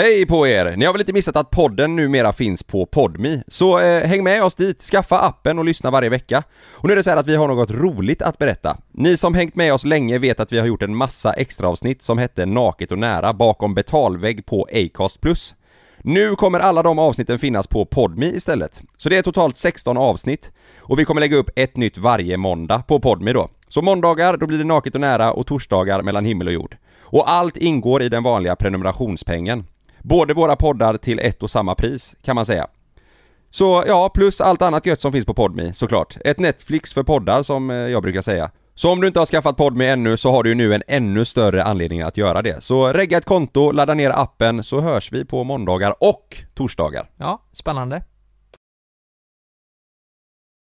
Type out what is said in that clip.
Hej på er! Ni har väl inte missat att podden numera finns på Podmi, så eh, häng med oss dit, skaffa appen och lyssna varje vecka. Och nu är det så här att vi har något roligt att berätta. Ni som hängt med oss länge vet att vi har gjort en massa extra avsnitt som hette Naket och nära bakom betalvägg på Acast+. Nu kommer alla de avsnitten finnas på Podmi istället. Så det är totalt 16 avsnitt. Och vi kommer lägga upp ett nytt varje måndag på Podmi då. Så måndagar, då blir det Naket och nära och torsdagar mellan himmel och jord. Och allt ingår i den vanliga prenumerationspengen. Både våra poddar till ett och samma pris, kan man säga. Så ja, plus allt annat gött som finns på Podmi såklart. Ett Netflix för poddar som eh, jag brukar säga. Så om du inte har skaffat Podmi ännu så har du ju nu en ännu större anledning att göra det. Så regga ett konto, ladda ner appen så hörs vi på måndagar och torsdagar. Ja, spännande.